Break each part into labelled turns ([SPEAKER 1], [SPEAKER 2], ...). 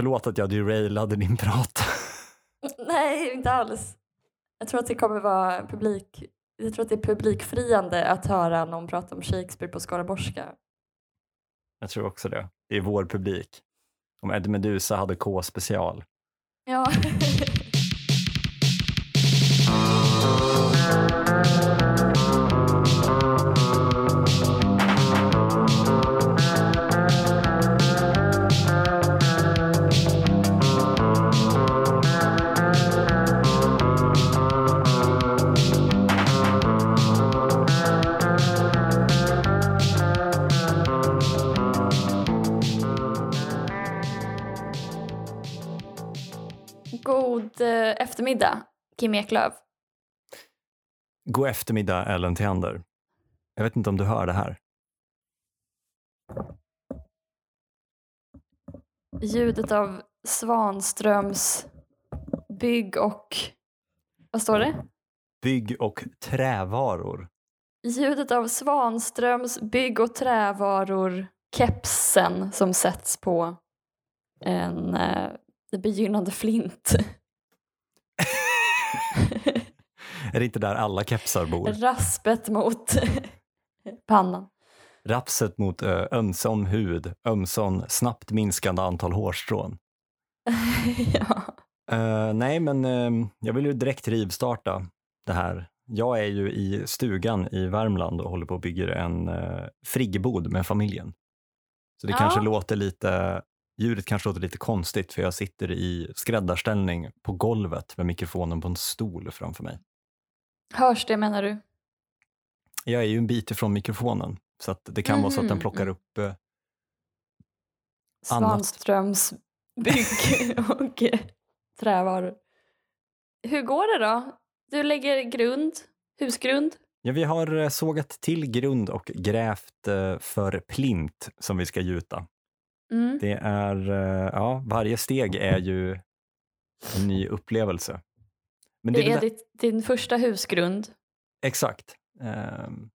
[SPEAKER 1] Förlåt att jag derailade din prat.
[SPEAKER 2] Nej, inte alls. Jag tror att det kommer vara publik... Jag tror att det är publikfriande att höra någon prata om Shakespeare på skaraborgska.
[SPEAKER 1] Jag tror också det. Det är vår publik. Om Ed Medusa hade K-special.
[SPEAKER 2] Ja. eftermiddag, Kim Eklöf.
[SPEAKER 1] God eftermiddag Ellen Theander. Jag vet inte om du hör det här.
[SPEAKER 2] Ljudet av Svanströms bygg och... Vad står det?
[SPEAKER 1] Bygg och trävaror.
[SPEAKER 2] Ljudet av Svanströms bygg och trävaror kepsen som sätts på en eh, begynnande flint.
[SPEAKER 1] Är det inte där alla kepsar bor?
[SPEAKER 2] Raspet mot pannan.
[SPEAKER 1] Rapset mot ö, ömsom hud, ömsom snabbt minskande antal hårstrån.
[SPEAKER 2] ja.
[SPEAKER 1] Eh, nej, men eh, jag vill ju direkt rivstarta det här. Jag är ju i stugan i Värmland och håller på och bygger en uh, friggebod med familjen. Så det
[SPEAKER 2] Ja.
[SPEAKER 1] kanske låter lite, ljudet kanske låter lite konstigt för jag sitter i skräddarställning på golvet med mikrofonen på en stol framför mig.
[SPEAKER 2] Hörs det menar du?
[SPEAKER 1] Jag är ju en bit ifrån mikrofonen så det kan vara så att den
[SPEAKER 2] Mhm,
[SPEAKER 1] plockar
[SPEAKER 2] mm.
[SPEAKER 1] upp eh, Annat.
[SPEAKER 2] Svanströms bygg och trävaror. Hur går det då? Du lägger grund, husgrund.
[SPEAKER 1] Ja, vi har eh, sågat till grund och grävt eh, för plint som vi ska gjuta.
[SPEAKER 2] Mm.
[SPEAKER 1] Det är, eh, ja, varje steg är ju en ny upplevelse. Men
[SPEAKER 2] Det
[SPEAKER 1] väl
[SPEAKER 2] är
[SPEAKER 1] där-
[SPEAKER 2] ditt, din första husgrund.
[SPEAKER 1] Exakt. Ehm,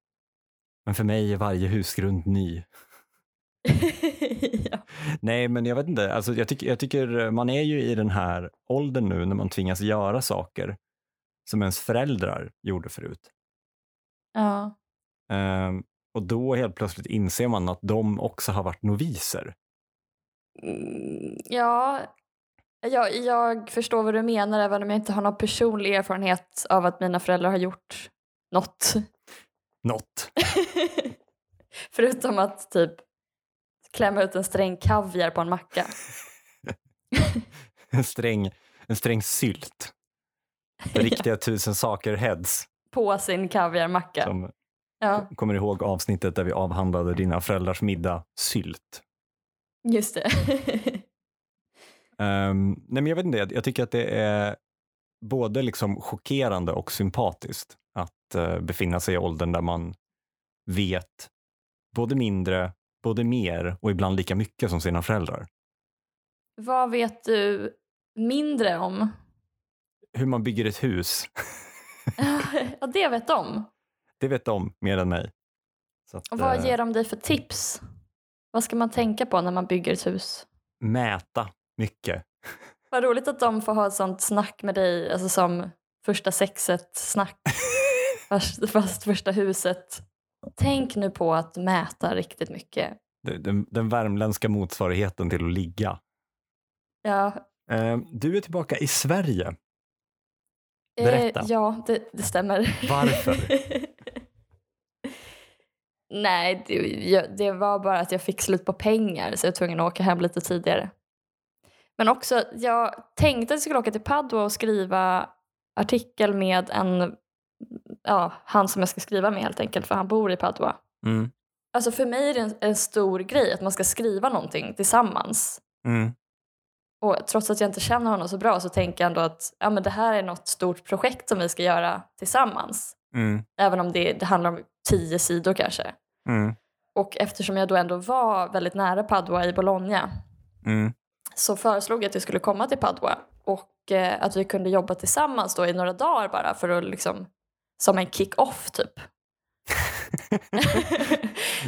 [SPEAKER 1] men för mig är varje husgrund ny.
[SPEAKER 2] ja.
[SPEAKER 1] Nej, men jag vet inte. Alltså, jag, tycker, jag tycker man är ju i den här åldern nu när man tvingas göra saker som ens föräldrar gjorde förut.
[SPEAKER 2] ja.
[SPEAKER 1] Ehm, och då helt plötsligt inser man att de också har varit noviser.
[SPEAKER 2] Mm, ja. Jag, jag förstår vad du menar även om jag inte har någon personlig erfarenhet av att mina föräldrar har gjort något.
[SPEAKER 1] Något.
[SPEAKER 2] Förutom att typ klämma ut en sträng kaviar på en macka.
[SPEAKER 1] En sträng, en sträng sylt. Riktiga tusen saker heads.
[SPEAKER 2] På sin kaviarmacka.
[SPEAKER 1] Som
[SPEAKER 2] Ja,
[SPEAKER 1] kommer ihåg avsnittet där vi avhandlade dina föräldrars middag, sylt.
[SPEAKER 2] just det.
[SPEAKER 1] Ehm, nej men jag vet inte, jag, jag tycker att det är både liksom chockerande och sympatiskt att eh, befinna sig i åldern där man vet både mindre, både mer och ibland lika mycket som sina föräldrar.
[SPEAKER 2] Vad vet du mindre om?
[SPEAKER 1] Hur man bygger ett hus,
[SPEAKER 2] ja, det vet de.
[SPEAKER 1] det vet de mer än mig. Att,
[SPEAKER 2] Och vad
[SPEAKER 1] eh,
[SPEAKER 2] ger de dig för tips? Vad ska man tänka på när man bygger ett hus?
[SPEAKER 1] mäta mycket.
[SPEAKER 2] Vad roligt att de får ha ett sånt snack med dig, alltså som första sexet-snack. fast, fast första huset. Tänk nu på att mäta riktigt mycket.
[SPEAKER 1] Den, den värmländska motsvarigheten till att ligga.
[SPEAKER 2] Ja,
[SPEAKER 1] Eh, du är tillbaka i Sverige.
[SPEAKER 2] eh,
[SPEAKER 1] Berätta.
[SPEAKER 2] ja det, det stämmer.
[SPEAKER 1] Varför?
[SPEAKER 2] Nej, det, jag, det var bara att jag fick slut på pengar så jag var tvungen att åka hem lite tidigare. Men också, jag tänkte att jag skulle åka till Padua och skriva artikel med en, ja, han som jag ska skriva med helt enkelt, för han bor i Padua.
[SPEAKER 1] Mm.
[SPEAKER 2] Alltså för mig är det en, en stor grej att man ska skriva någonting tillsammans.
[SPEAKER 1] Mm.
[SPEAKER 2] Och trots att jag inte känner honom så bra så tänker jag ändå att ja, men det här är något stort projekt som vi ska göra tillsammans.
[SPEAKER 1] Mm.
[SPEAKER 2] Även om det, det handlar om tio sidor kanske.
[SPEAKER 1] Mm.
[SPEAKER 2] Och eftersom jag då ändå var väldigt nära Padua i Bologna
[SPEAKER 1] Mm
[SPEAKER 2] så föreslog jag att jag skulle komma till Padua och eh, att vi kunde jobba tillsammans då i några dagar bara för att liksom som en kick-off typ.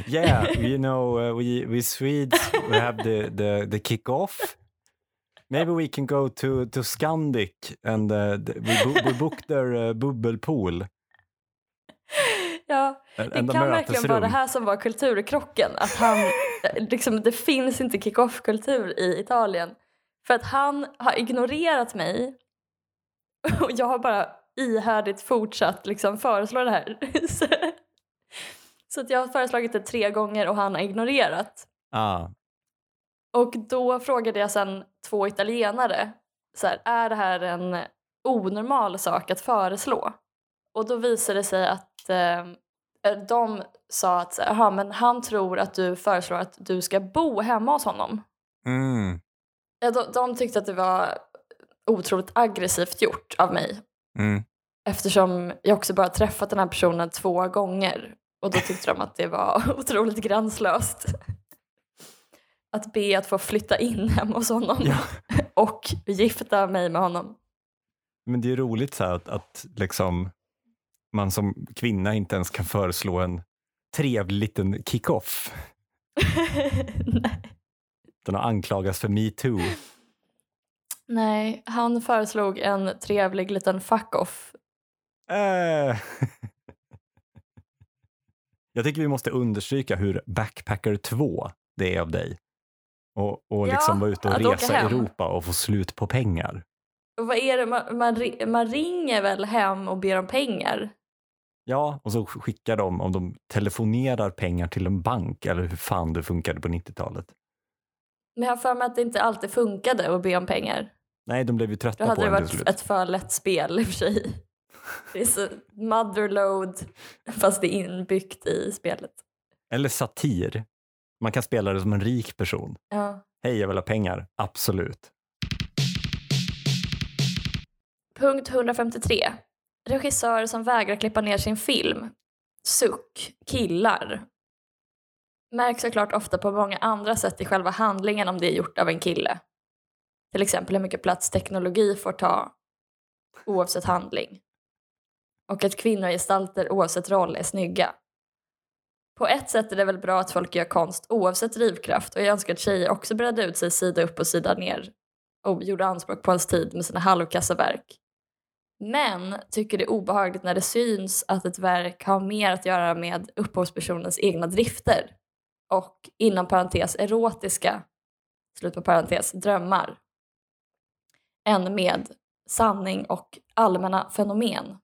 [SPEAKER 1] Yeah, you know, uh, we we Swedes we have the the the kick-off Maybe we can go to, to Scandic and uh, the, we, bo, we book their uh, bubbelpool.
[SPEAKER 2] Ja,
[SPEAKER 1] En-
[SPEAKER 2] det kan verkligen vara det här som var kulturkrocken. Att han, liksom, det finns inte kick-off-kultur i Italien. För att han har ignorerat mig och jag har bara ihärdigt fortsatt liksom, föreslå det här. Så, så att jag har föreslagit det tre gånger och han har ignorerat.
[SPEAKER 1] Ah,
[SPEAKER 2] Och då frågade jag sen två italienare, så här, är det här en onormal sak att föreslå? Och då visade det sig att eh, de sa att "Jaha, men han tror att du föreslår att du ska bo hemma hos honom.
[SPEAKER 1] mm,
[SPEAKER 2] Ja, de, de tyckte att det var otroligt aggressivt gjort av mig
[SPEAKER 1] mm.
[SPEAKER 2] eftersom jag också bara träffat den här personen två gånger och då tyckte de att det var otroligt gränslöst. Att be att få flytta in hemma hos honom
[SPEAKER 1] Ja.
[SPEAKER 2] och gifta mig med honom.
[SPEAKER 1] Men det är roligt så att, att liksom, man som kvinna inte ens kan föreslå en trevlig liten kick-off. Den har anklagats för metoo.
[SPEAKER 2] Nej, han föreslog en trevlig liten fuck-off.
[SPEAKER 1] Äh. Jag tycker vi måste understryka hur Backpacker 2 det är av dig. Och, och
[SPEAKER 2] Ja,
[SPEAKER 1] liksom vara ute och resa i. Europa och få slut på pengar.
[SPEAKER 2] Och vad är det, man, man, man ringer väl hem och ber om pengar?
[SPEAKER 1] Ja, och så skickar de, om de telefonerar pengar till en bank eller hur fan det funkade på 90-talet.
[SPEAKER 2] Men jag har för mig att det inte alltid funkade att be om pengar.
[SPEAKER 1] Nej, de blev ju
[SPEAKER 2] Då
[SPEAKER 1] trötta
[SPEAKER 2] hade
[SPEAKER 1] på
[SPEAKER 2] det
[SPEAKER 1] den till
[SPEAKER 2] varit
[SPEAKER 1] slut.
[SPEAKER 2] ett för lätt spel i och för sig. Det är så motherload fast det är inbyggt i spelet.
[SPEAKER 1] Eller satir. Man kan spela det som en rik person.
[SPEAKER 2] Ja.
[SPEAKER 1] Hej, jag vill ha pengar. Absolut.
[SPEAKER 2] Punkt 153. Regissörer som vägrar klippa ner sin film. Suck. Killar. Märks såklart ofta på många andra sätt i själva handlingen om det är gjort av en kille. Till exempel hur mycket plats teknologi får ta oavsett handling. Och att kvinnogestalter oavsett roll är snygga. På ett sätt är det väl bra att folk gör konst oavsett drivkraft och jag önskar att tjejer också bredde ut sig sida upp och sida ner och gjorde anspråk på ens tid med sina halvkassa verk. Men tycker det är obehagligt när det syns att ett verk har mer att göra med upphovspersonens egna drifter och inom parentes erotiska, slut på parentes, drömmar än med sanning och allmänna fenomen.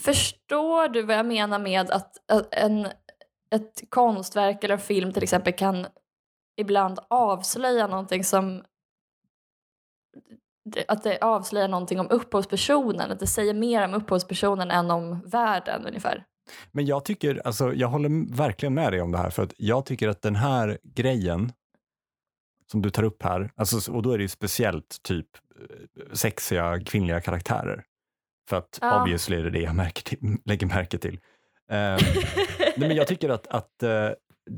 [SPEAKER 2] Förstår du vad jag menar med att att en, ett konstverk eller en film till exempel kan ibland avslöja någonting som att det avslöjar någonting om upphovspersonen, att det säger mer om upphovspersonen än om världen ungefär.
[SPEAKER 1] Men jag tycker, alltså jag håller verkligen med dig om det här för att jag tycker att den här grejen som du tar upp här, alltså, och då är det ju speciellt typ eh, sexiga kvinnliga karaktärer. För att
[SPEAKER 2] Ja.
[SPEAKER 1] obviously är det det jag märker till, lägger märke till. Eh, nej, men jag tycker att, att eh,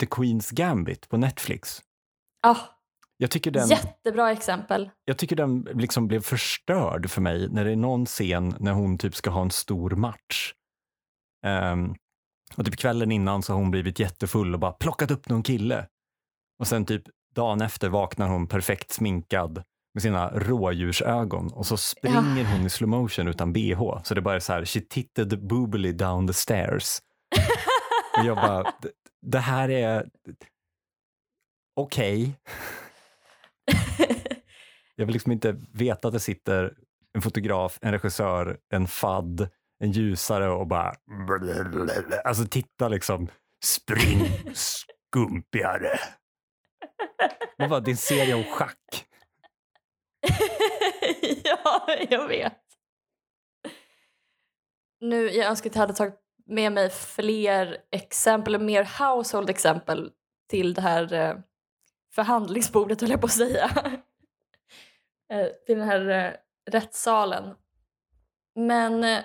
[SPEAKER 1] The Queen's Gambit på Netflix,
[SPEAKER 2] Ah,
[SPEAKER 1] jag tycker den,
[SPEAKER 2] jättebra exempel.
[SPEAKER 1] jag tycker den liksom blev förstörd för mig när det är någon scen när hon typ ska ha en stor match. Ehm, och typ kvällen innan så har hon blivit jättefull och bara plockat upp någon kille. Och sen typ dagen efter vaknar hon perfekt sminkad med sina rådjursögon och så springer hon i slow motion utan bh. Så det bara är så här, she titted boobily down the stairs. och jag bara, "Det- här är okej. Jag vill liksom inte veta att det sitter en fotograf, en regissör, en fadd, en ljusare och bara... Alltså titta liksom. Spring skumpigare. Vad, det är en serie om schack.
[SPEAKER 2] ja, jag vet. Nu, jag önskar att jag hade tagit med mig fler exempel, mer household exempel till det här eh, förhandlingsbordet höll jag på att säga. Eh, till den här eh, rättssalen. Men eh,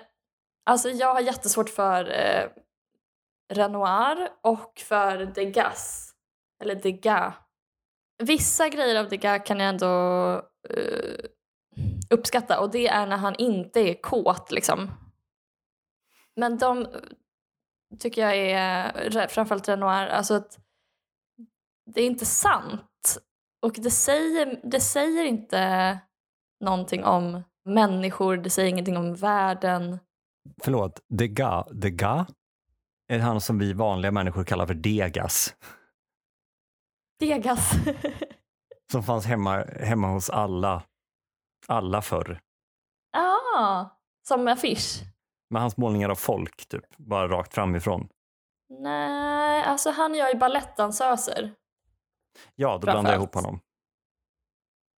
[SPEAKER 2] alltså jag har jättesvårt för eh, Renoir och för Degas. Eller Degas. Vissa grejer av Degas kan jag ändå eh, uppskatta och det är när han inte är kåt liksom. Men de eh, tycker jag är, eh, framförallt Renoir, alltså att det är inte sant Och det säger, det säger inte någonting om människor, det säger ingenting om världen.
[SPEAKER 1] Förlåt, Degas, Degas är han som vi vanliga människor kallar för Degas.
[SPEAKER 2] Degas.
[SPEAKER 1] som fanns hemma, hemma hos alla, alla förr.
[SPEAKER 2] Ja, ah, som affisch.
[SPEAKER 1] Med hans målningar av folk, typ, bara rakt framifrån.
[SPEAKER 2] Nej, alltså han gör ju balettdansöser.
[SPEAKER 1] Ja, då blandar jag ihop honom.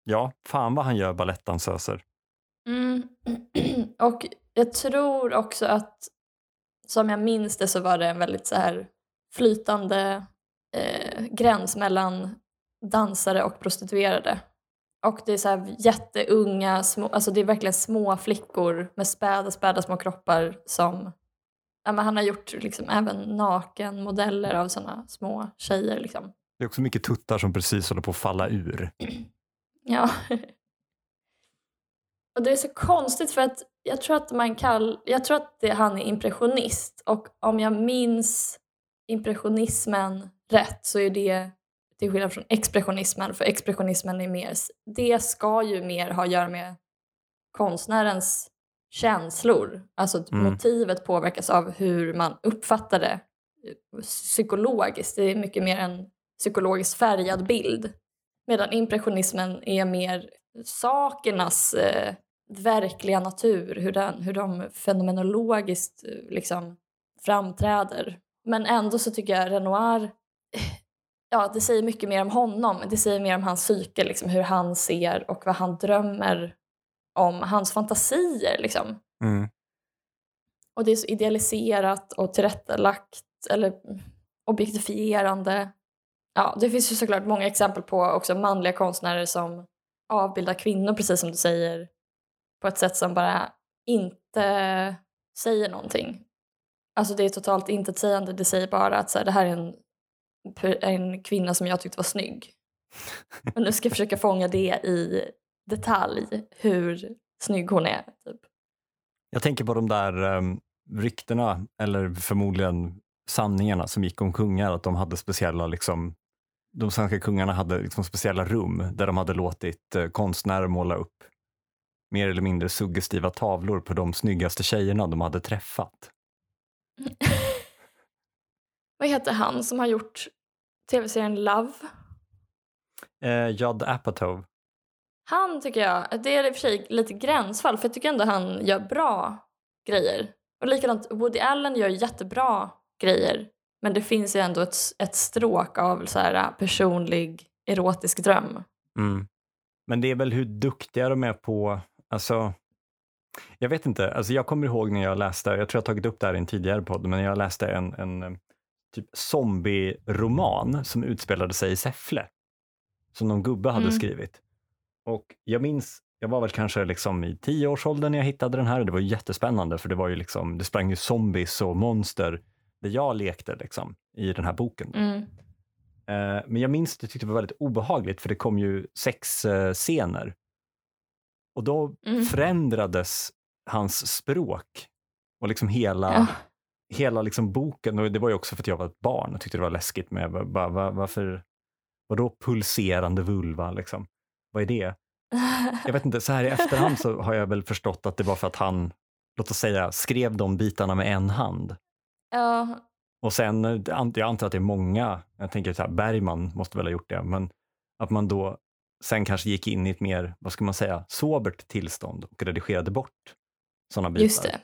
[SPEAKER 1] Ja, fan vad han gör balettdansöser.
[SPEAKER 2] Mm. Och jag tror också att, som jag minns det så var det en väldigt så här flytande eh, gräns mellan dansare och prostituerade. Och det är så här jätteunga, små, alltså det är verkligen små flickor med späda, späda små kroppar som ja, men han har gjort liksom även nakenmodeller av såna små tjejer. Liksom.
[SPEAKER 1] Det är också mycket tuttar som precis håller på att falla ur.
[SPEAKER 2] Ja. Och det är så konstigt för att jag tror att man kall, jag tror att det, han är impressionist och om jag minns impressionismen rätt så är det till skillnad från expressionismen, för expressionismen är mer, det ska ju mer ha att göra med konstnärens känslor. Alltså mm. motivet påverkas av hur man uppfattar det psykologiskt. Det är mycket mer en psykologiskt färgad bild. Medan impressionismen är mer sakernas eh, verkliga natur, hur, den, hur de fenomenologiskt eh, liksom framträder. Men ändå så tycker jag Renoir, ja det säger mycket mer om honom. Det säger mer om hans psyke, liksom, hur han ser och vad han drömmer om. Hans fantasier liksom.
[SPEAKER 1] Mm.
[SPEAKER 2] Och det är så idealiserat och tillrättalagt eller objektifierande. Ja, det finns ju såklart många exempel på också manliga konstnärer som avbildar kvinnor, precis som du säger, på ett sätt som bara inte säger någonting. Alltså det är totalt intetsägande, det säger bara att så här, det här är en, en kvinna som jag tyckte var snygg. Och nu ska jag försöka fånga det i detalj, hur snygg hon är. Typ.
[SPEAKER 1] Jag tänker på de där um, ryktena, eller förmodligen sanningarna som gick om kungar, att de hade speciella liksom, de svenska kungarna hade liksom speciella rum där de hade låtit eh, konstnärer måla upp mer eller mindre suggestiva tavlor på de snyggaste tjejerna de hade träffat.
[SPEAKER 2] Vad heter han som har gjort tv-serien Love?
[SPEAKER 1] Eh, Judd Apatow.
[SPEAKER 2] Han tycker jag, det är i och för sig lite gränsfall för jag tycker ändå han gör bra grejer. Och likadant, Woody Allen gör jättebra grejer men det finns ju ändå ett, ett stråk av så här personlig erotisk dröm.
[SPEAKER 1] Mm. Men det är väl hur duktiga de är på Alltså, jag vet inte. Alltså jag kommer ihåg när jag läste, jag tror jag tagit upp det här i en tidigare podd, men jag läste en, en eh, typ zombie-roman som utspelade sig i Säffle. Som någon gubbe hade mm. skrivit. Och jag minns, jag var väl kanske liksom i tioårsåldern när jag hittade den här. Det var jättespännande för det var ju liksom, det sprang ju zombies och monster där jag lekte liksom i den här boken.
[SPEAKER 2] Mm.
[SPEAKER 1] Eh, men jag minns att jag tyckte det var väldigt obehagligt för det kom ju sexscener och då mm. förändrades hans språk och liksom hela, ja. hela liksom boken. Och det var ju också för att jag var ett barn och tyckte det var läskigt med var, var, varför, vadå pulserande vulva liksom? Vad är det? Jag vet inte, så här i efterhand så har jag väl förstått att det var för att han, låt oss säga, skrev de bitarna med en hand.
[SPEAKER 2] Ja.
[SPEAKER 1] Och sen, jag antar att det är många, jag tänker så här, Bergman måste väl ha gjort det, men att man då sen kanske gick in i ett mer, vad ska man säga, sobert tillstånd och redigerade bort sådana bitar.
[SPEAKER 2] Just det.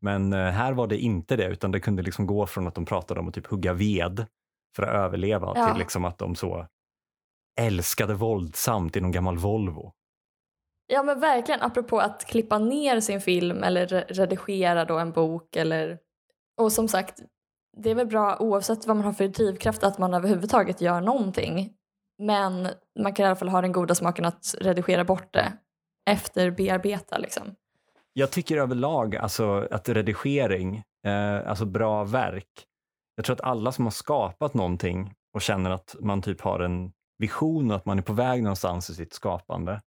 [SPEAKER 1] Men eh, här var det inte det, utan det kunde liksom gå från att de pratade om att typ hugga ved för att överleva ja. till liksom att de så älskade våldsamt i någon gammal Volvo.
[SPEAKER 2] Ja men verkligen, apropå att klippa ner sin film eller redigera då en bok eller och som sagt, det är väl bra oavsett vad man har för drivkraft att man överhuvudtaget gör någonting. Men man kan i alla fall ha den goda smaken att redigera bort det efter bearbeta. Liksom.
[SPEAKER 1] Jag tycker överlag alltså, att redigering, eh, alltså bra verk, jag tror att alla som har skapat någonting och känner att man typ har en vision och att man är på väg någonstans i sitt skapande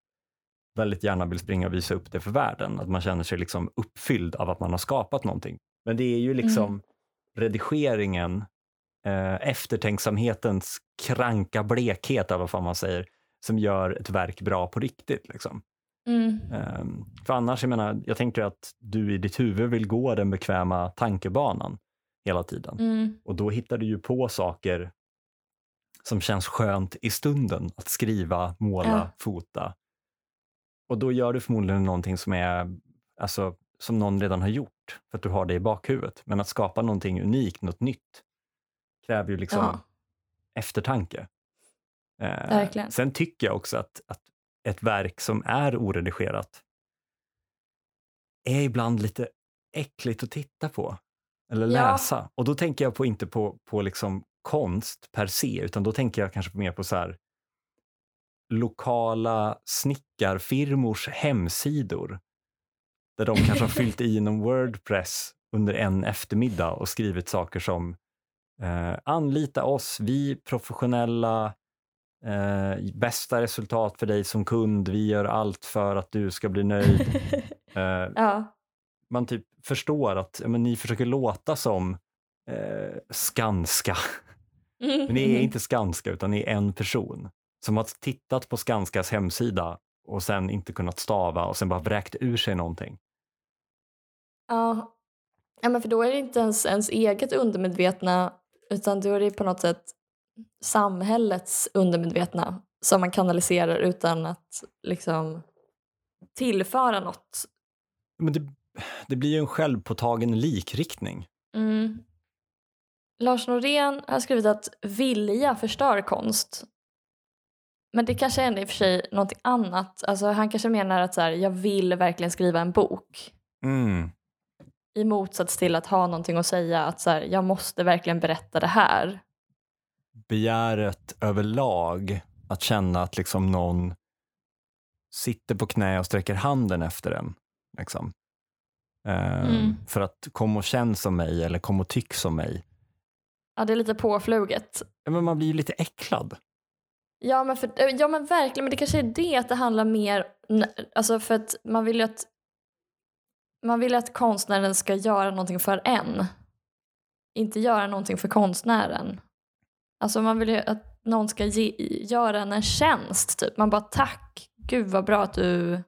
[SPEAKER 1] väldigt gärna vill springa och visa upp det för världen. Att man känner sig liksom uppfylld av att man har skapat någonting. Men det är ju liksom mm. redigeringen eh, eftertänksamhetens kranka blekhet, eller vad fan man säger, som gör ett verk bra på riktigt. Liksom.
[SPEAKER 2] Mm.
[SPEAKER 1] Um, för annars, jag menar, jag tänker att du i ditt huvud vill gå den bekväma tankebanan hela tiden.
[SPEAKER 2] Mm.
[SPEAKER 1] Och då hittar du ju på saker som känns skönt i stunden att skriva, måla,
[SPEAKER 2] Ja.
[SPEAKER 1] fota. Och då gör du förmodligen någonting som är alltså, som någon redan har gjort för att du har det i bakhuvudet. Men att skapa någonting unikt, något nytt, kräver ju liksom
[SPEAKER 2] Ja.
[SPEAKER 1] eftertanke. Eh, sen tycker jag också att, att ett verk som är oredigerat är ibland lite äckligt att titta på eller
[SPEAKER 2] Ja.
[SPEAKER 1] läsa. Och då tänker jag på, inte på, på liksom konst per se, utan då tänker jag kanske mer på så här lokala snickarfirmors hemsidor där de kanske har fyllt i någon Wordpress under en eftermiddag och skrivit saker som eh, anlita oss, vi professionella, eh, bästa resultat för dig som kund, vi gör allt för att du ska bli nöjd. Eh,
[SPEAKER 2] ja.
[SPEAKER 1] man typ förstår att men ni försöker låta som eh, Skanska, men ni är inte Skanska utan ni är en person som har tittat på Skanskas hemsida och sen inte kunnat stava och sen bara vräkt ur sig någonting.
[SPEAKER 2] Ja. ja, men för då är det inte ens ens eget undermedvetna utan då är det på något sätt samhällets undermedvetna som man kanaliserar utan att liksom tillföra något.
[SPEAKER 1] Men det, det blir ju en självpåtagen likriktning.
[SPEAKER 2] Mm. Lars Norén har skrivit att vilja förstör konst. Men det kanske är i och för sig någonting annat. Alltså, han kanske menar att så här, jag vill verkligen skriva en bok.
[SPEAKER 1] Mm.
[SPEAKER 2] I motsats till att ha någonting att säga att så här, jag måste verkligen berätta det här.
[SPEAKER 1] Begäret överlag, att känna att liksom någon sitter på knä och sträcker handen efter en. Liksom. Eh,
[SPEAKER 2] Mm.
[SPEAKER 1] För att kom och känn som mig eller kom och tyck som mig.
[SPEAKER 2] Ja, det är lite påfluget.
[SPEAKER 1] Men man blir ju lite äcklad.
[SPEAKER 2] Ja men, för, ja men verkligen, men det kanske är det att det handlar mer, alltså för att man vill ju att man vill att konstnären ska göra någonting för en. Inte göra någonting för konstnären. Alltså man vill ju att någon ska ge, göra en en tjänst typ. Man bara tack, gud vad bra att du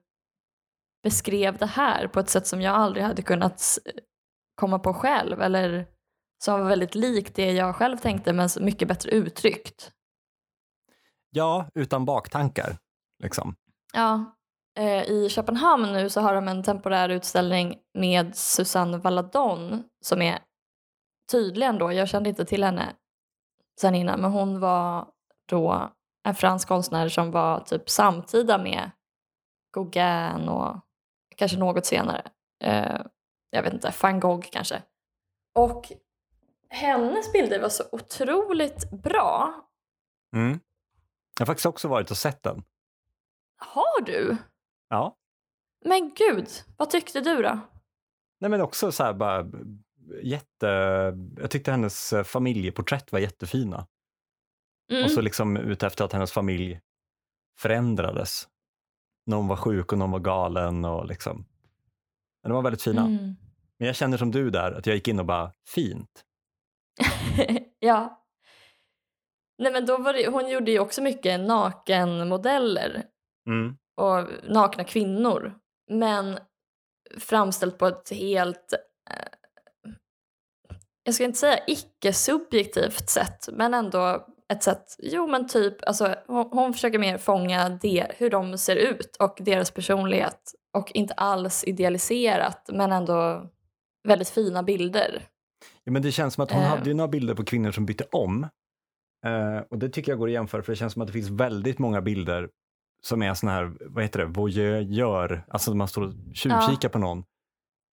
[SPEAKER 2] beskrev det här på ett sätt som jag aldrig hade kunnat komma på själv. Eller som var väldigt likt det jag själv tänkte men mycket bättre uttryckt.
[SPEAKER 1] Ja, utan baktankar. Liksom.
[SPEAKER 2] Ja, i Köpenhamn nu så har de en temporär utställning med Susanne Valadon som är tydligen då, jag kände inte till henne sen innan, men hon var då en fransk konstnär som var typ samtida med Gauguin och kanske något senare. Eh, jag vet inte, van Gogh kanske. Och hennes bilder var så otroligt bra.
[SPEAKER 1] Mm. Jag har faktiskt också varit och sett den.
[SPEAKER 2] Har du?
[SPEAKER 1] Ja.
[SPEAKER 2] Men gud, vad tyckte du då?
[SPEAKER 1] Nej, men också så här bara jätte... Jag tyckte hennes eh, familjeporträtt var jättefina.
[SPEAKER 2] Mm.
[SPEAKER 1] Och så liksom ute efter att hennes familj förändrades. Någon var sjuk och någon var galen och liksom. Men de var väldigt fina.
[SPEAKER 2] Mm.
[SPEAKER 1] Men jag känner som du där, att jag gick in och bara fint.
[SPEAKER 2] ja. Nej men då var det, hon gjorde ju också mycket nakenmodeller
[SPEAKER 1] Mm.
[SPEAKER 2] Och nakna kvinnor. Men framställt på ett helt, eh, jag ska inte säga icke-subjektivt sätt, men ändå ett sätt, jo men typ, alltså, hon, hon försöker mer fånga det, hur de ser ut och deras personlighet. Och inte alls idealiserat, men ändå väldigt fina bilder.
[SPEAKER 1] Ja, men det känns som att hon
[SPEAKER 2] Eh.
[SPEAKER 1] hade ju några bilder på kvinnor som bytte om. Eh, och det tycker jag går att jämföra, för det känns som att det finns väldigt många bilder som är såna här, vad heter det, voyeur, alltså man står och tjuvkikar på någon.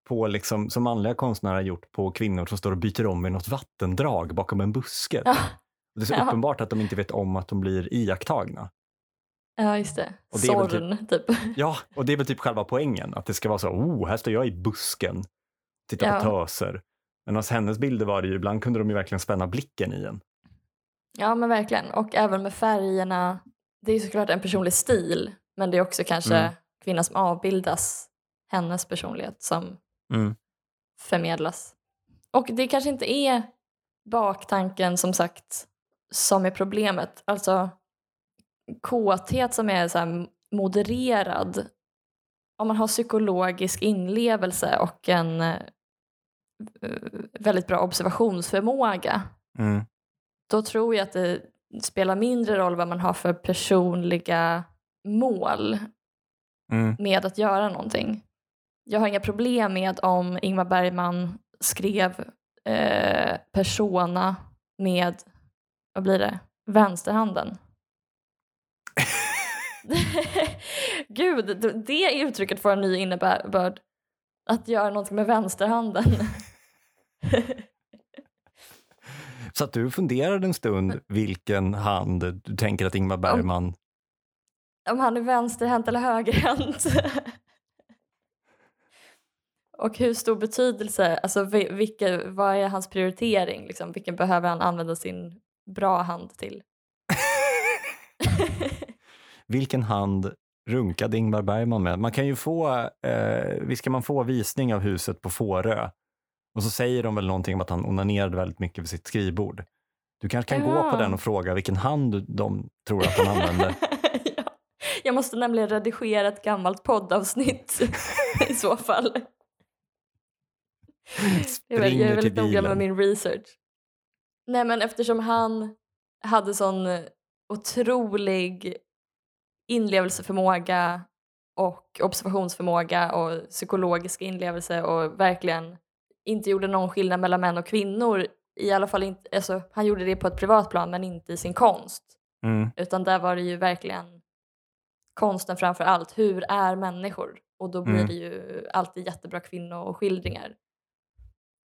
[SPEAKER 1] På liksom, som manliga konstnärer har gjort på kvinnor som står och byter om i något vattendrag bakom en buske.
[SPEAKER 2] Ja.
[SPEAKER 1] Det är så
[SPEAKER 2] Ja.
[SPEAKER 1] uppenbart att de inte vet om att de blir iakttagna.
[SPEAKER 2] Ja, just det.
[SPEAKER 1] Och det
[SPEAKER 2] Sorn, typ.
[SPEAKER 1] Ja, och det är väl typ själva poängen, att det ska vara så, oh, här står jag i busken, tittar
[SPEAKER 2] Ja.
[SPEAKER 1] på töser. Men hos hennes bilder var det ju, ibland kunde de ju verkligen spänna blicken i en.
[SPEAKER 2] Ja, men verkligen. Och även med färgerna. Det är såklart en personlig stil, men det är också kanske
[SPEAKER 1] Mm.
[SPEAKER 2] kvinnan som avbildas, hennes personlighet som
[SPEAKER 1] Mm.
[SPEAKER 2] förmedlas. Och det kanske inte är baktanken som sagt som är problemet. Alltså kåthet som är så modererad, om man har psykologisk inlevelse och en eh, väldigt bra observationsförmåga,
[SPEAKER 1] Mm.
[SPEAKER 2] då tror jag att det spelar mindre roll vad man har för personliga mål
[SPEAKER 1] Mm.
[SPEAKER 2] med att göra någonting. Jag har inga problem med om Ingmar Bergman skrev eh, Persona med, vad blir det, vänsterhanden. Gud, det uttrycket får en ny innebörd. Att göra någonting med vänsterhanden.
[SPEAKER 1] Så att du funderade en stund vilken hand du tänker att Ingmar Bergman...
[SPEAKER 2] Om han är vänsterhänt eller högerhänt. Och hur stor betydelse, alltså vi- vilka, vad är hans prioritering? Liksom? Vilken behöver han använda sin bra hand till?
[SPEAKER 1] Vilken hand runkade Ingmar Bergman med? Man kan ju få, eh, visst kan man få visning av huset på Fårö? Och så säger de väl någonting om att han onanerade väldigt mycket vid sitt skrivbord. Du kanske kan gå
[SPEAKER 2] Ja.
[SPEAKER 1] på den och fråga vilken hand de tror att han använde.
[SPEAKER 2] ja. Jag måste nämligen redigera ett gammalt poddavsnitt i så fall. Jag är, väldigt noga med min research. Nej men eftersom han hade sån otrolig inlevelseförmåga och observationsförmåga och psykologisk inlevelse och verkligen inte gjorde någon skillnad mellan män och kvinnor. I alla fall inte, alltså, han gjorde det på ett privat plan men inte i sin konst.
[SPEAKER 1] Mm,
[SPEAKER 2] Utan där var det ju verkligen konsten framför allt. Hur är människor? Och då blir
[SPEAKER 1] Mm.
[SPEAKER 2] det ju alltid jättebra kvinnoskildringar.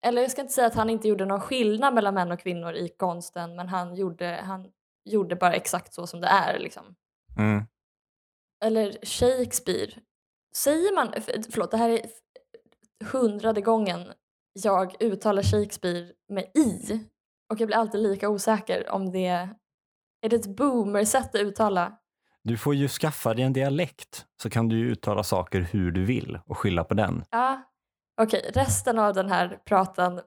[SPEAKER 2] Eller jag ska inte säga att han inte gjorde någon skillnad mellan män och kvinnor i konsten men han gjorde, han gjorde bara exakt så som det är. Liksom.
[SPEAKER 1] mm.
[SPEAKER 2] Eller Shakespeare. Säger man, för- förlåt det här är hundrade gången jag uttalar Shakespeare med i och jag blir alltid lika osäker om det är det ett boomer-sätt att uttala.
[SPEAKER 1] Du får ju skaffa dig en dialekt så kan du ju uttala saker hur du vill och skylla på den.
[SPEAKER 2] Ja, okej. Resten av den här pratan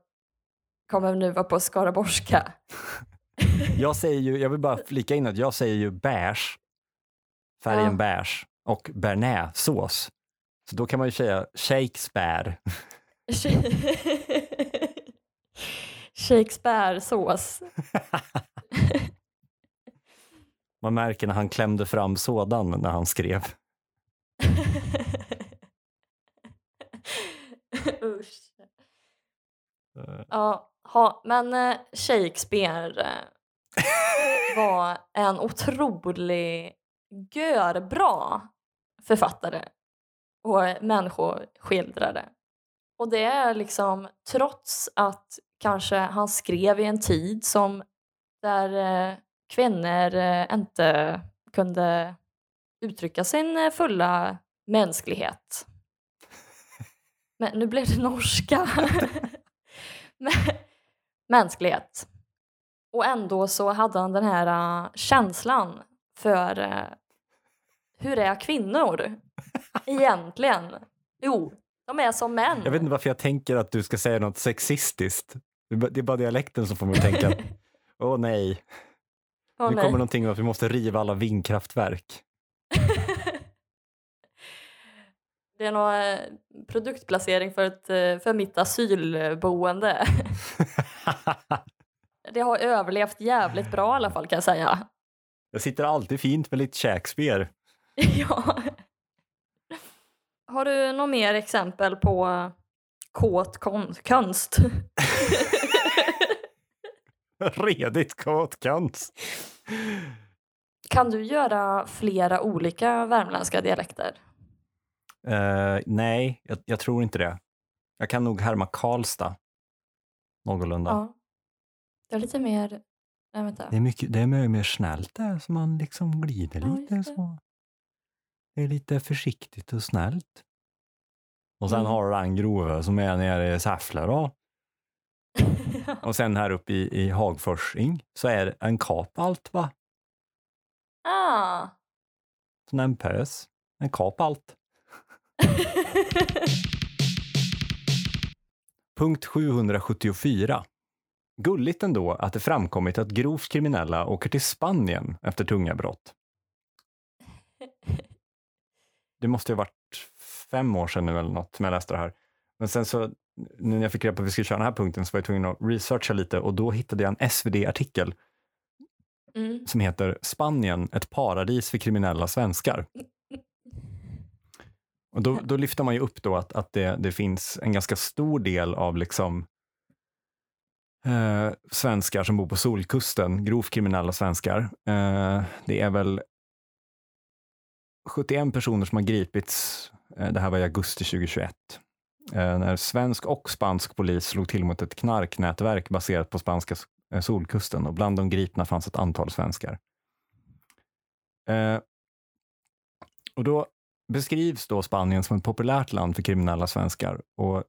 [SPEAKER 2] kommer nu vara på skaraborgska.
[SPEAKER 1] Jag säger ju, jag vill bara flika in att jag säger ju beige, färgen
[SPEAKER 2] Ja.
[SPEAKER 1] beige och bearnaisesås. Så då kan man ju säga Shakespeare.
[SPEAKER 2] Shakespeare-sås.
[SPEAKER 1] Man märker när han klämde fram sådan när han skrev.
[SPEAKER 2] Usch.
[SPEAKER 1] Eh,
[SPEAKER 2] Ja, ha, men eh, Shakespeare eh, var en otrolig görbra författare och människoskildrare. Och det är liksom trots att kanske han skrev i en tid som där eh, kvinnor eh, inte kunde uttrycka sin eh, fulla mänsklighet. Men nu blev det norska. Mänsklighet. Och ändå så hade han den här eh, känslan för eh, hur är kvinnor egentligen? Jo, de är som män.
[SPEAKER 1] Jag vet inte varför jag tänker att du ska säga något sexistiskt. Det är bara- dialekten som får mig att tänka att åh nej,
[SPEAKER 2] Åh,
[SPEAKER 1] nu
[SPEAKER 2] nej.
[SPEAKER 1] kommer någonting om att vi måste riva alla vindkraftverk.
[SPEAKER 2] Det är nog eh, produktplacering för, ett, eh, för mitt asylboende. Det har överlevt jävligt bra i alla fall kan jag säga.
[SPEAKER 1] jag sitter alltid fint med lite Shakespeare.
[SPEAKER 2] ja. Har du något mer exempel på kåt kon- konst?
[SPEAKER 1] Redigt kåtkonst.
[SPEAKER 2] kan du göra flera olika värmländska dialekter?
[SPEAKER 1] Eh, nej, jag, jag tror inte det. Jag kan nog härma Karlstad någorlunda.
[SPEAKER 2] Ja. Det är lite mer... Nej, vänta.
[SPEAKER 1] Det är mycket, det är mycket mer snällt där, så man liksom glider
[SPEAKER 2] Ja,
[SPEAKER 1] lite så. Det är lite försiktigt och snällt. Och sen
[SPEAKER 2] Mm.
[SPEAKER 1] har du den grova som är nere i Säffle då. Och sen här uppe i, i Hagforsing så är det en kap allt va?
[SPEAKER 2] ah.
[SPEAKER 1] Sån en pös. En kap allt. Punkt 774. Gulligt ändå att det framkommit att grovt kriminella åker till Spanien efter tunga brott. det måste ha varit fem år sedan nu eller något som jag läste det här. Men sen så, nu när jag fick reda på att vi skulle köra den här punkten så var jag tvungen att researcha lite och då hittade jag en SvD-artikel
[SPEAKER 2] Mm.
[SPEAKER 1] som heter Spanien, ett paradis för kriminella svenskar. Och då, då lyfter man ju upp då att, att det, det finns en ganska stor del av liksom eh, svenskar som bor på Solkusten, grovt kriminella svenskar. Eh, det är väl 71 personer som har gripits, det här var i augusti 2021, eh, när svensk och spansk polis slog till mot ett knarknätverk baserat på spanska eh, Solkusten och bland de gripna fanns ett antal svenskar. Eh, och då beskrivs då Spanien som ett populärt land för kriminella svenskar och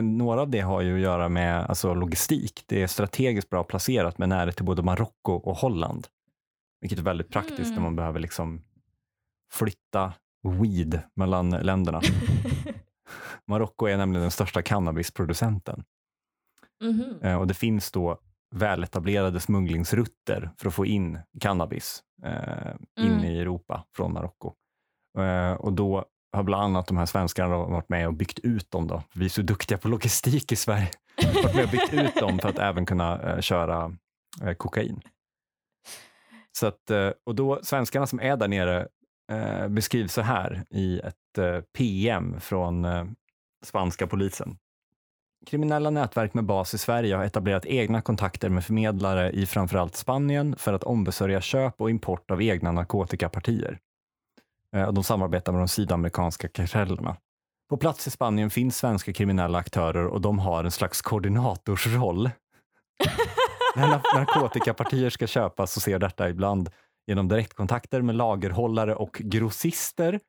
[SPEAKER 1] några av det har ju att göra med alltså, logistik. Det är strategiskt bra placerat med närhet till både Marocko och Holland, vilket är väldigt praktiskt
[SPEAKER 2] Mm.
[SPEAKER 1] när man behöver liksom flytta weed mellan länderna. Marocko är nämligen den största cannabisproducenten
[SPEAKER 2] Mhm.
[SPEAKER 1] eh, och det finns då väletablerade smugglingsrutter för att få in cannabis eh, in
[SPEAKER 2] Mm.
[SPEAKER 1] i Europa från Marocko. Eh, och då har bland annat de här svenskarna varit med och byggt ut dem. Då. Vi är så duktiga på logistik i Sverige. varit med och byggt ut dem för att även kunna eh, köra eh, kokain. Så att, eh, och då, svenskarna som är där nere eh, beskrivs så här i ett eh, PM från eh, spanska polisen. Kriminella nätverk med bas i Sverige har etablerat egna kontakter med förmedlare i framförallt Spanien för att ombesörja köp och import av egna narkotikapartier. Eh, De samarbetar med de sydamerikanska kartellerna. På plats i Spanien finns svenska kriminella aktörer och de har en slags koordinatorsroll. När narkotikapartier ska köpas så ser detta ibland genom direktkontakter med lagerhållare och grossister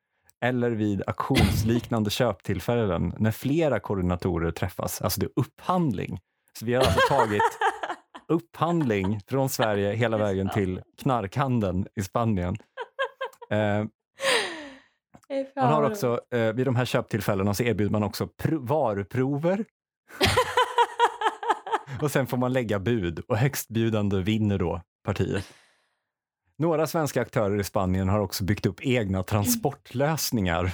[SPEAKER 1] eller vid auktionsliknande köptillfällen när flera koordinatorer träffas. Alltså det är upphandling. Så vi har alltså tagit upphandling från Sverige hela vägen till knarkhandeln i Spanien. Eh, man har också, eh, vid de här köptillfällena så erbjuder man också pr- varuprover och sen får man lägga bud och högstbjudande vinner då partiet. Några svenska aktörer i Spanien har också byggt upp egna transportlösningar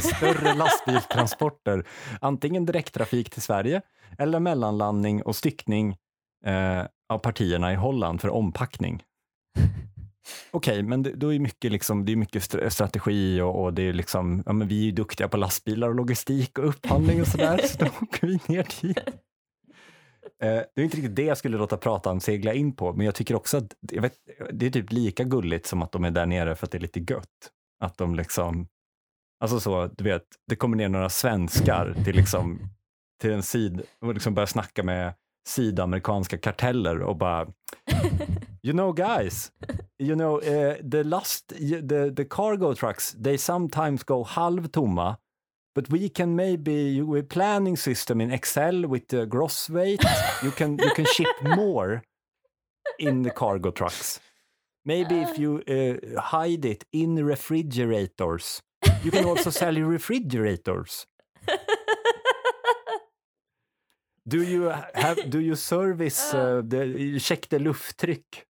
[SPEAKER 1] större lastbilstransporter, antingen direkttrafik till Sverige eller mellanlandning och styckning eh, av partierna i Holland för ompackning. Okej, men det, då är mycket liksom, det är mycket st- strategi och, och det är liksom, ja, men vi är ju duktiga på lastbilar och logistik och upphandling och sådär, så då åker vi ner dit. Eh, det är inte riktigt det jag skulle låta pratan segla in på, men jag tycker också att jag vet, det är typ lika gulligt som att de är där nere för att det är lite gött. Att de liksom, alltså så, du vet, det kommer ner några svenskar till liksom, till en sid och liksom börjar snacka med sydamerikanska karteller och bara You know guys, you know uh, the last, the, the cargo trucks, they sometimes go halvtomma But we can maybe with planning system in Excel with the gross weight. You can you can ship more in the cargo trucks. Maybe if you uh, hide it in refrigerators, you can also sell refrigerators. Do you have do you service uh, the you check the lufttryck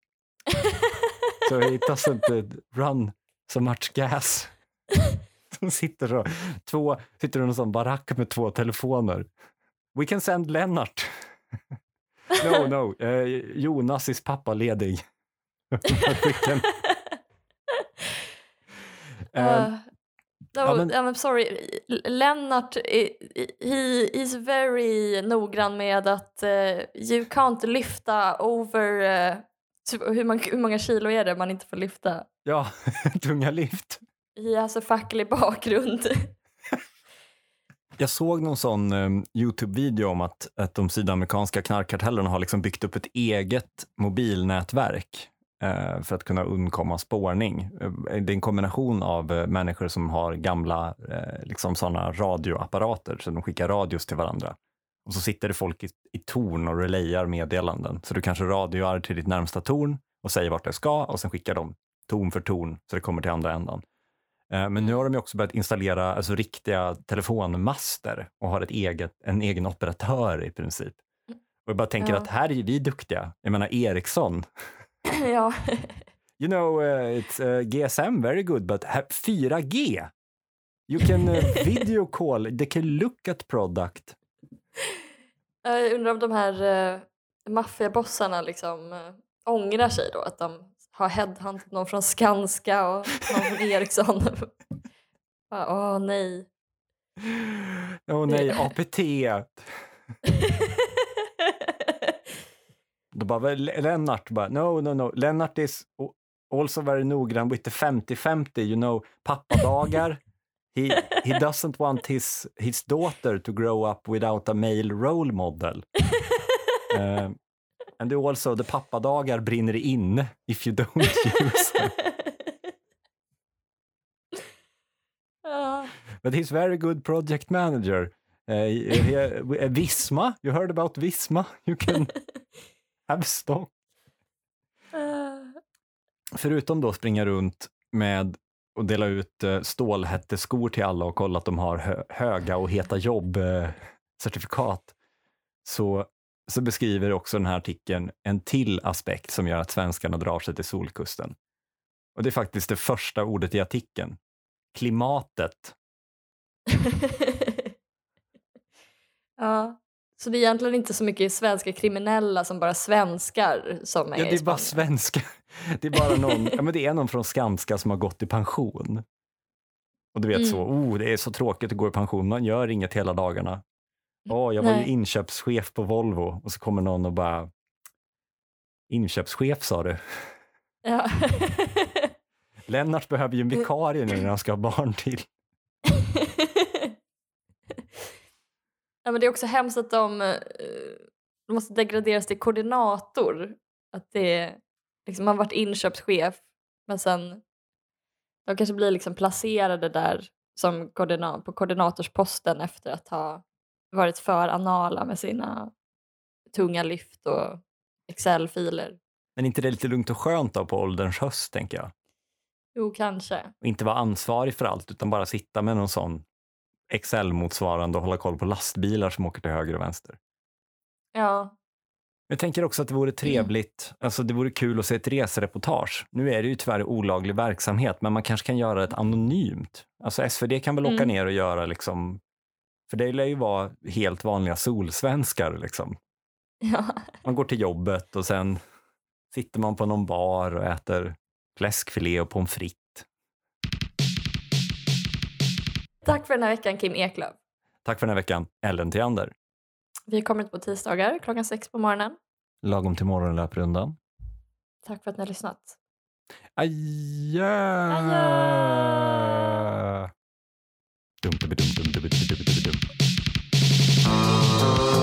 [SPEAKER 1] so it doesn't uh, run so much gas? De sitter så, två, sitter i en sån barack med två telefoner. We can send Lennart. no, no, eh, Jonas is pappa ledig.
[SPEAKER 2] Uh, no,
[SPEAKER 1] ja, men-
[SPEAKER 2] I'm sorry. Lennart, he is very noggrann med att uh, you can't lyfta over... Uh, hur, många, hur många kilo är det man inte får lyfta?
[SPEAKER 1] ja, tunga lift.
[SPEAKER 2] He has a facklig bakgrund.
[SPEAKER 1] Jag såg någon sån eh, Youtube-video om att, att de sydamerikanska knarkkartellerna har liksom byggt upp ett eget mobilnätverk eh, för att kunna undkomma spårning. Eh, Det är en kombination av eh, människor som har gamla eh, liksom såna radioapparater, så de skickar radios till varandra. Och så sitter det folk i, i torn och relayar meddelanden. Så du kanske radioar till ditt närmsta torn och säger vart det ska och sen skickar de torn för torn så det kommer till andra ändan. Eh, Men nu har de också börjat installera alltså, riktiga telefonmaster och har ett eget, en egen operatör i princip. Och jag bara tänker
[SPEAKER 2] Ja.
[SPEAKER 1] att här är vi duktiga. Jag menar Ericsson.
[SPEAKER 2] ja.
[SPEAKER 1] You know, uh, it's uh, GSM very good, but ha- 4G? You can uh, video call, they can look at product.
[SPEAKER 2] Jag undrar om de här uh, maffiabossarna liksom uh, ångrar sig då att de har headhuntat någon från Skanska och någon från Ericsson. Åh oh, nej.
[SPEAKER 1] Åh oh, nej, APT. Då bara, Lennart bara, no, no, no, Lennart is also very noggrann with the 50-50, you know, pappadagar. He, he doesn't want his, his daughter to grow up without a male role model. uh, and also the pappadagar brinner in if you don't use them. But he's very good project manager. Uh, he, uh, Visma, you heard about Visma? You can have stock. Förutom då springa runt med och dela ut uh, stålhätteskor till alla och kolla att de har hö höga och heta jobb-certifikat, så, så beskriver också den här artikeln en till aspekt som gör att svenskarna drar sig till solkusten. Och det är faktiskt det första ordet i artikeln. Klimatet.
[SPEAKER 2] ja. Så det är egentligen inte så mycket svenska kriminella som bara svenskar som är
[SPEAKER 1] ja, det
[SPEAKER 2] är
[SPEAKER 1] bara svenskar. Det är bara någon, ja, men det är någon från Skanska som har gått i pension. Och du vet mm. så, oh, det är så tråkigt att gå i pension, man gör inget hela dagarna. Oh, jag var Nej. ju inköpschef på Volvo och så kommer någon och bara, inköpschef sa du?
[SPEAKER 2] Ja.
[SPEAKER 1] Lennart behöver ju en vikarie nu när han ska ha barn till.
[SPEAKER 2] Ja, men det är också hemskt att de, uh, måste degraderas till koordinator. Att det liksom, man har varit inköpschef men sen de kanske blir liksom placerade där som koordina på koordinatorsposten efter att ha varit för anala med sina tunga lyft och Excel-filer.
[SPEAKER 1] Men inte det lite lugnt och skönt då på ålderns höst, tänker jag?
[SPEAKER 2] Jo, kanske.
[SPEAKER 1] Inte vara ansvarig för allt, utan bara sitta med någon sån Excel-motsvarande och hålla koll på lastbilar som åker till höger och vänster.
[SPEAKER 2] Ja.
[SPEAKER 1] Jag tänker också att det vore mm. trevligt, mm. alltså det vore kul att se ett resereportage. Nu är det ju tyvärr olaglig verksamhet, men man kanske kan göra det anonymt. Alltså SvD kan väl mm. åka ner och göra liksom, för det lär ju vara helt vanliga solsvenskar liksom.
[SPEAKER 2] Ja.
[SPEAKER 1] Man går till jobbet och sen sitter man på någon bar och äter fläskfilé och pommes frites
[SPEAKER 2] Tack för den här veckan Kim Eklöf.
[SPEAKER 1] Tack för den här veckan Ellen Theander.
[SPEAKER 2] Vi kommer ut på tisdagar klockan sex på morgonen.
[SPEAKER 1] Lagom till morgonlöprundan.
[SPEAKER 2] Tack för att ni har lyssnat.
[SPEAKER 1] Adjö!
[SPEAKER 2] Adjö!
[SPEAKER 1] Dum, dum, dum, dum, dum, dum, dum, dum. Thank.